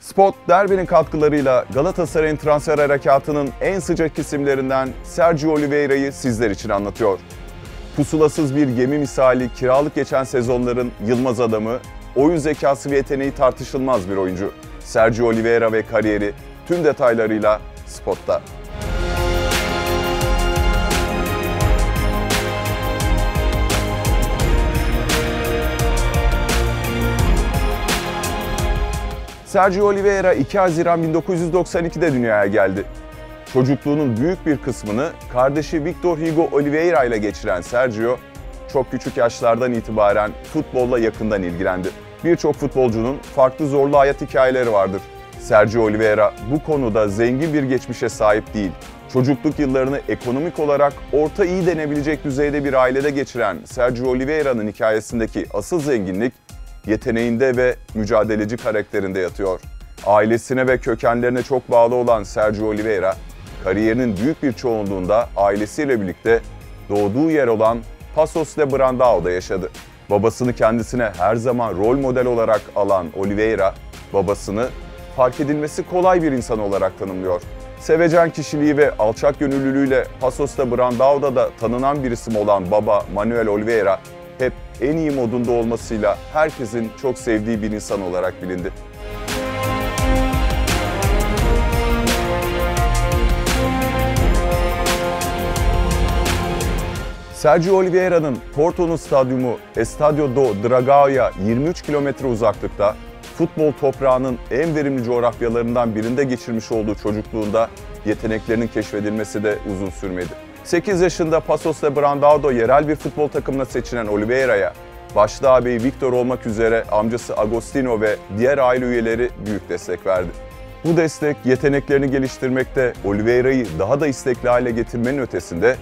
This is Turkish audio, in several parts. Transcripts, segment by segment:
Spot Derby'nin katkılarıyla Galatasaray'ın transfer harekatının en sıcak isimlerinden Sergio Oliveira'yı sizler için anlatıyor. Pusulasız bir gemi misali kiralık geçen sezonların yılmaz adamı, oyun zekası ve yeteneği tartışılmaz bir oyuncu. Sergio Oliveira ve kariyeri tüm detaylarıyla Spot'ta. Sergio Oliveira 2 Haziran 1992'de dünyaya geldi. Çocukluğunun büyük bir kısmını kardeşi Victor Hugo Oliveira ile geçiren Sergio, çok küçük yaşlardan itibaren futbolla yakından ilgilendi. Birçok futbolcunun farklı zorlu hayat hikayeleri vardır. Sergio Oliveira bu konuda zengin bir geçmişe sahip değil. Çocukluk yıllarını ekonomik olarak orta iyi denebilecek düzeyde bir ailede geçiren Sergio Oliveira'nın hikayesindeki asıl zenginlik yeteneğinde ve mücadeleci karakterinde yatıyor. Ailesine ve kökenlerine çok bağlı olan Sergio Oliveira, kariyerinin büyük bir çoğunluğunda ailesiyle birlikte doğduğu yer olan Pasos de Brandao'da yaşadı. Babasını kendisine her zaman rol model olarak alan Oliveira, babasını fark edilmesi kolay bir insan olarak tanımlıyor. Sevecen kişiliği ve alçak gönüllülüğüyle Pasos de Brandao'da da tanınan bir isim olan baba Manuel Oliveira, en iyi modunda olmasıyla herkesin çok sevdiği bir insan olarak bilindi. Sergio Oliveira'nın Porto'nun stadyumu Estadio do Dragão'ya 23 kilometre uzaklıkta futbol toprağının en verimli coğrafyalarından birinde geçirmiş olduğu çocukluğunda yeteneklerinin keşfedilmesi de uzun sürmedi. 8 yaşında Pasos de Brandado yerel bir futbol takımına seçilen Oliveira'ya başta ağabeyi Victor olmak üzere amcası Agostino ve diğer aile üyeleri büyük destek verdi. Bu destek yeteneklerini geliştirmekte Oliveira'yı daha da istekli hale getirmenin ötesinde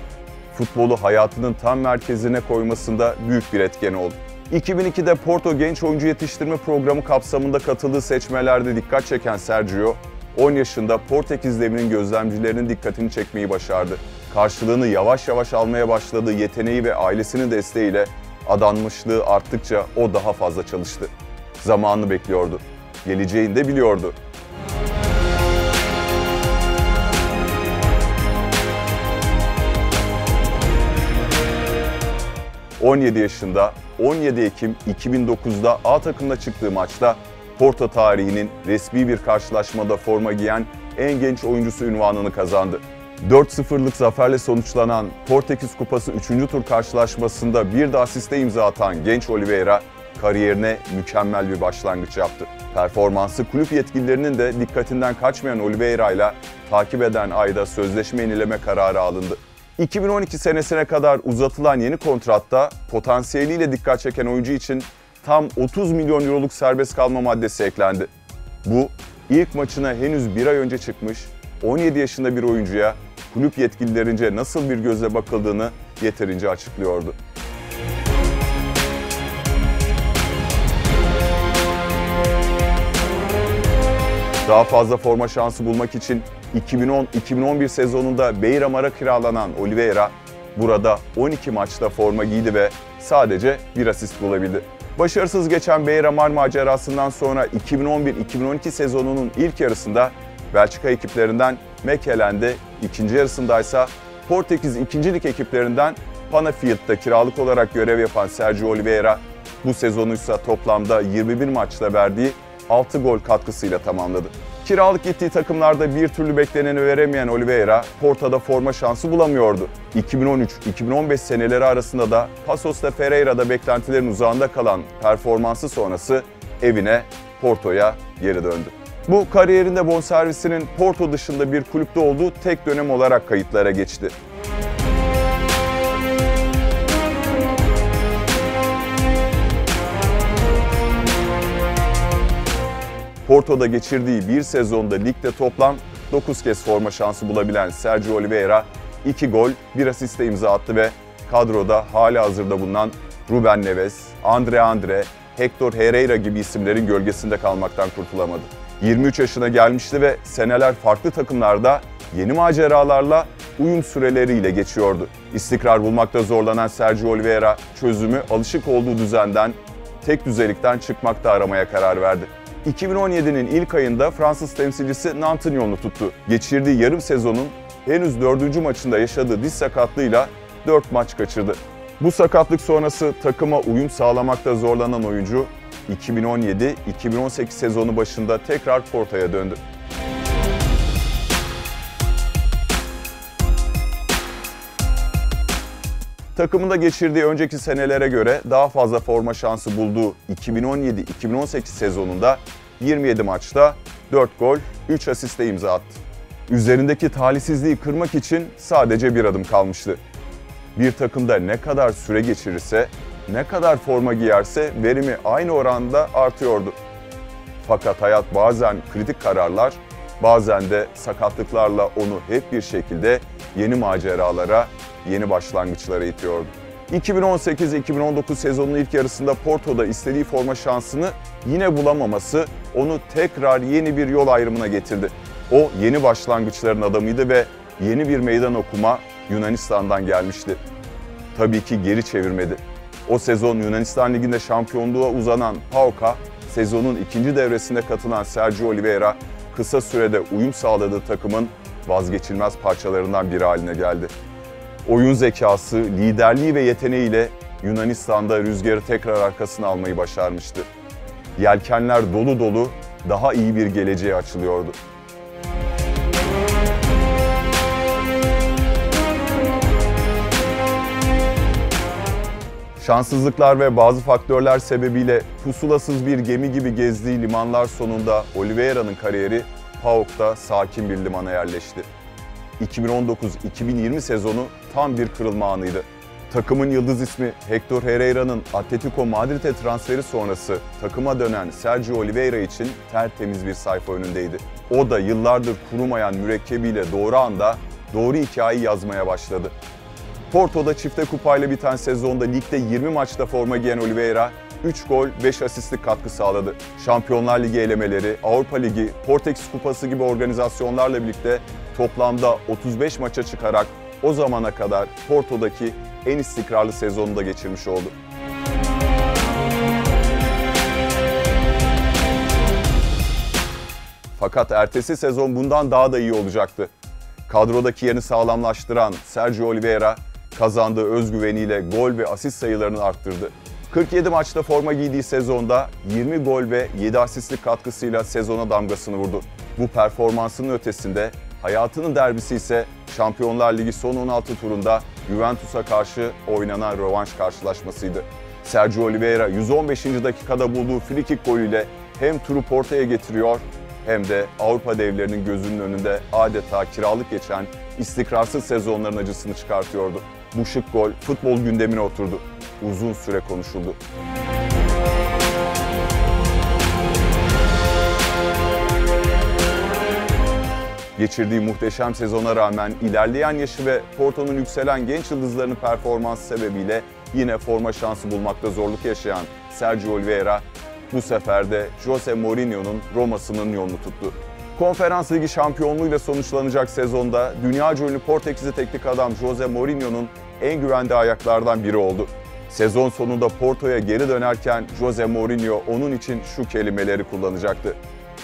futbolu hayatının tam merkezine koymasında büyük bir etken oldu. 2002'de Porto Genç Oyuncu Yetiştirme Programı kapsamında katıldığı seçmelerde dikkat çeken Sergio, 10 yaşında Portekiz devrinin gözlemcilerinin dikkatini çekmeyi başardı. Karşılığını yavaş yavaş almaya başladığı yeteneği ve ailesinin desteğiyle adanmışlığı arttıkça o daha fazla çalıştı. Zamanını bekliyordu. Geleceğini de biliyordu. 17 yaşında 17 Ekim 2009'da A takımda çıktığı maçta Porto tarihinin resmi bir karşılaşmada forma giyen en genç oyuncusu ünvanını kazandı. 4-0'lık zaferle sonuçlanan Portekiz Kupası 3. tur karşılaşmasında bir de asiste imza atan genç Oliveira kariyerine mükemmel bir başlangıç yaptı. Performansı kulüp yetkililerinin de dikkatinden kaçmayan Oliveira ile takip eden ayda sözleşme yenileme kararı alındı. 2012 senesine kadar uzatılan yeni kontratta potansiyeliyle dikkat çeken oyuncu için tam 30 milyon euroluk serbest kalma maddesi eklendi. Bu ilk maçına henüz bir ay önce çıkmış 17 yaşında bir oyuncuya kulüp yetkililerince nasıl bir gözle bakıldığını yeterince açıklıyordu. Daha fazla forma şansı bulmak için 2010-2011 sezonunda Beyramar'a kiralanan Oliveira burada 12 maçta forma giydi ve sadece bir asist bulabildi. Başarısız geçen Beyramar macerasından sonra 2011-2012 sezonunun ilk yarısında Belçika ekiplerinden Mekelen'de, ikinci yarısındaysa Portekiz ikincilik ekiplerinden Panafield'da kiralık olarak görev yapan Sergio Oliveira bu sezonu ise toplamda 21 maçta verdiği 6 gol katkısıyla tamamladı. Kiralık gittiği takımlarda bir türlü bekleneni veremeyen Oliveira, Porto'da forma şansı bulamıyordu. 2013-2015 seneleri arasında da Pasos de Ferreira'da beklentilerin uzağında kalan performansı sonrası evine, Porto'ya geri döndü. Bu kariyerinde bonservisinin Porto dışında bir kulüpte olduğu tek dönem olarak kayıtlara geçti. Porto'da geçirdiği bir sezonda ligde toplam 9 kez forma şansı bulabilen Sergio Oliveira 2 gol, 1 asiste imza attı ve kadroda hala hazırda bulunan Ruben Neves, Andre Andre, Hector Herrera gibi isimlerin gölgesinde kalmaktan kurtulamadı. 23 yaşına gelmişti ve seneler farklı takımlarda yeni maceralarla uyum süreleriyle geçiyordu. İstikrar bulmakta zorlanan Sergio Oliveira çözümü alışık olduğu düzenden, tek düzelikten çıkmakta aramaya karar verdi. 2017'nin ilk ayında Fransız temsilcisi Nantes'in yolunu tuttu. Geçirdiği yarım sezonun henüz dördüncü maçında yaşadığı diz sakatlığıyla 4 maç kaçırdı. Bu sakatlık sonrası takıma uyum sağlamakta zorlanan oyuncu 2017-2018 sezonu başında tekrar Porto'ya döndü. Takımında geçirdiği önceki senelere göre daha fazla forma şansı bulduğu 2017-2018 sezonunda 27 maçta 4 gol, 3 asiste imza attı. Üzerindeki talihsizliği kırmak için sadece bir adım kalmıştı. Bir takımda ne kadar süre geçirirse, ne kadar forma giyerse verimi aynı oranda artıyordu. Fakat hayat bazen kritik kararlar, bazen de sakatlıklarla onu hep bir şekilde yeni maceralara, yeni başlangıçlara itiyordu. 2018-2019 sezonunun ilk yarısında Porto'da istediği forma şansını yine bulamaması onu tekrar yeni bir yol ayrımına getirdi. O yeni başlangıçların adamıydı ve yeni bir meydan okuma Yunanistan'dan gelmişti. Tabii ki geri çevirmedi. O sezon Yunanistan Ligi'nde şampiyonluğa uzanan PAOK'a sezonun ikinci devresinde katılan Sergio Oliveira kısa sürede uyum sağladığı takımın vazgeçilmez parçalarından biri haline geldi. Oyun zekası, liderliği ve yeteneğiyle Yunanistan'da rüzgarı tekrar arkasına almayı başarmıştı. Yelkenler dolu dolu daha iyi bir geleceğe açılıyordu. Şanssızlıklar ve bazı faktörler sebebiyle pusulasız bir gemi gibi gezdiği limanlar sonunda Oliveira'nın kariyeri PAOK'ta sakin bir limana yerleşti. 2019-2020 sezonu tam bir kırılma anıydı. Takımın yıldız ismi Hector Herrera'nın Atletico Madrid'e transferi sonrası takıma dönen Sergio Oliveira için tertemiz bir sayfa önündeydi. O da yıllardır kurumayan mürekkebiyle doğru anda doğru hikayeyi yazmaya başladı. Porto'da çifte kupayla biten sezonda ligde 20 maçta forma giyen Oliveira 3 gol, 5 asistlik katkı sağladı. Şampiyonlar Ligi elemeleri, Avrupa Ligi, Portekiz Kupası gibi organizasyonlarla birlikte toplamda 35 maça çıkarak o zamana kadar Porto'daki en istikrarlı sezonunu da geçirmiş oldu. Fakat ertesi sezon bundan daha da iyi olacaktı. Kadrodaki yerini sağlamlaştıran Sergio Oliveira kazandığı özgüveniyle gol ve asist sayılarını arttırdı. 47 maçta forma giydiği sezonda 20 gol ve 7 asistlik katkısıyla sezona damgasını vurdu. Bu performansının ötesinde hayatının derbisi ise Şampiyonlar Ligi son 16 turunda Juventus'a karşı oynanan rövanş karşılaşmasıydı. Sergio Oliveira 115. dakikada bulduğu frikik golüyle hem turu Porto'ya getiriyor hem de Avrupa devlerinin gözünün önünde adeta kiralık geçen istikrarsız sezonların acısını çıkartıyordu. Bu şık gol futbol gündemine oturdu. Uzun süre konuşuldu. Geçirdiği muhteşem sezona rağmen ilerleyen yaşı ve Porto'nun yükselen genç yıldızlarının performansı sebebiyle yine forma şansı bulmakta zorluk yaşayan Sergio Oliveira bu sefer de Jose Mourinho'nun Roma'sının yolunu tuttu. Konferans Ligi şampiyonluğuyla sonuçlanacak sezonda dünyaca ünlü Portekizli teknik adam Jose Mourinho'nun en güvende ayaklardan biri oldu. Sezon sonunda Porto'ya geri dönerken Jose Mourinho onun için şu kelimeleri kullanacaktı.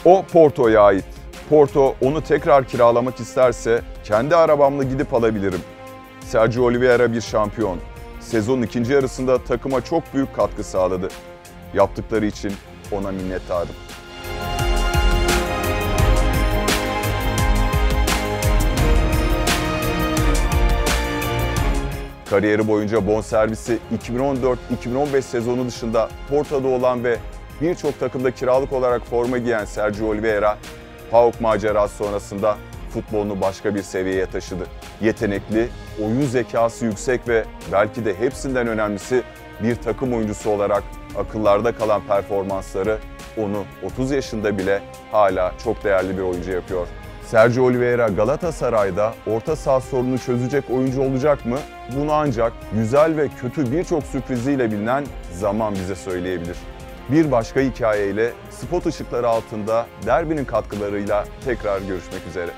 O Porto'ya ait. Porto onu tekrar kiralamak isterse kendi arabamla gidip alabilirim. Sergio Oliveira bir şampiyon. Sezon ikinci yarısında takıma çok büyük katkı sağladı. Yaptıkları için ona minnettarım. Kariyeri boyunca bonservisi 2014-2015 sezonu dışında Porto'da olan ve birçok takımda kiralık olarak forma giyen Sergio Oliveira, PAOK macerası sonrasında futbolunu başka bir seviyeye taşıdı. Yetenekli, oyun zekası yüksek ve belki de hepsinden önemlisi bir takım oyuncusu olarak akıllarda kalan performansları onu 30 yaşında bile hala çok değerli bir oyuncu yapıyor. Sergio Oliveira Galatasaray'da orta saha sorununu çözecek oyuncu olacak mı? Bunu ancak güzel ve kötü birçok sürpriziyle bilinen zaman bize söyleyebilir. Bir başka hikayeyle spot ışıkları altında derbinin katkılarıyla tekrar görüşmek üzere.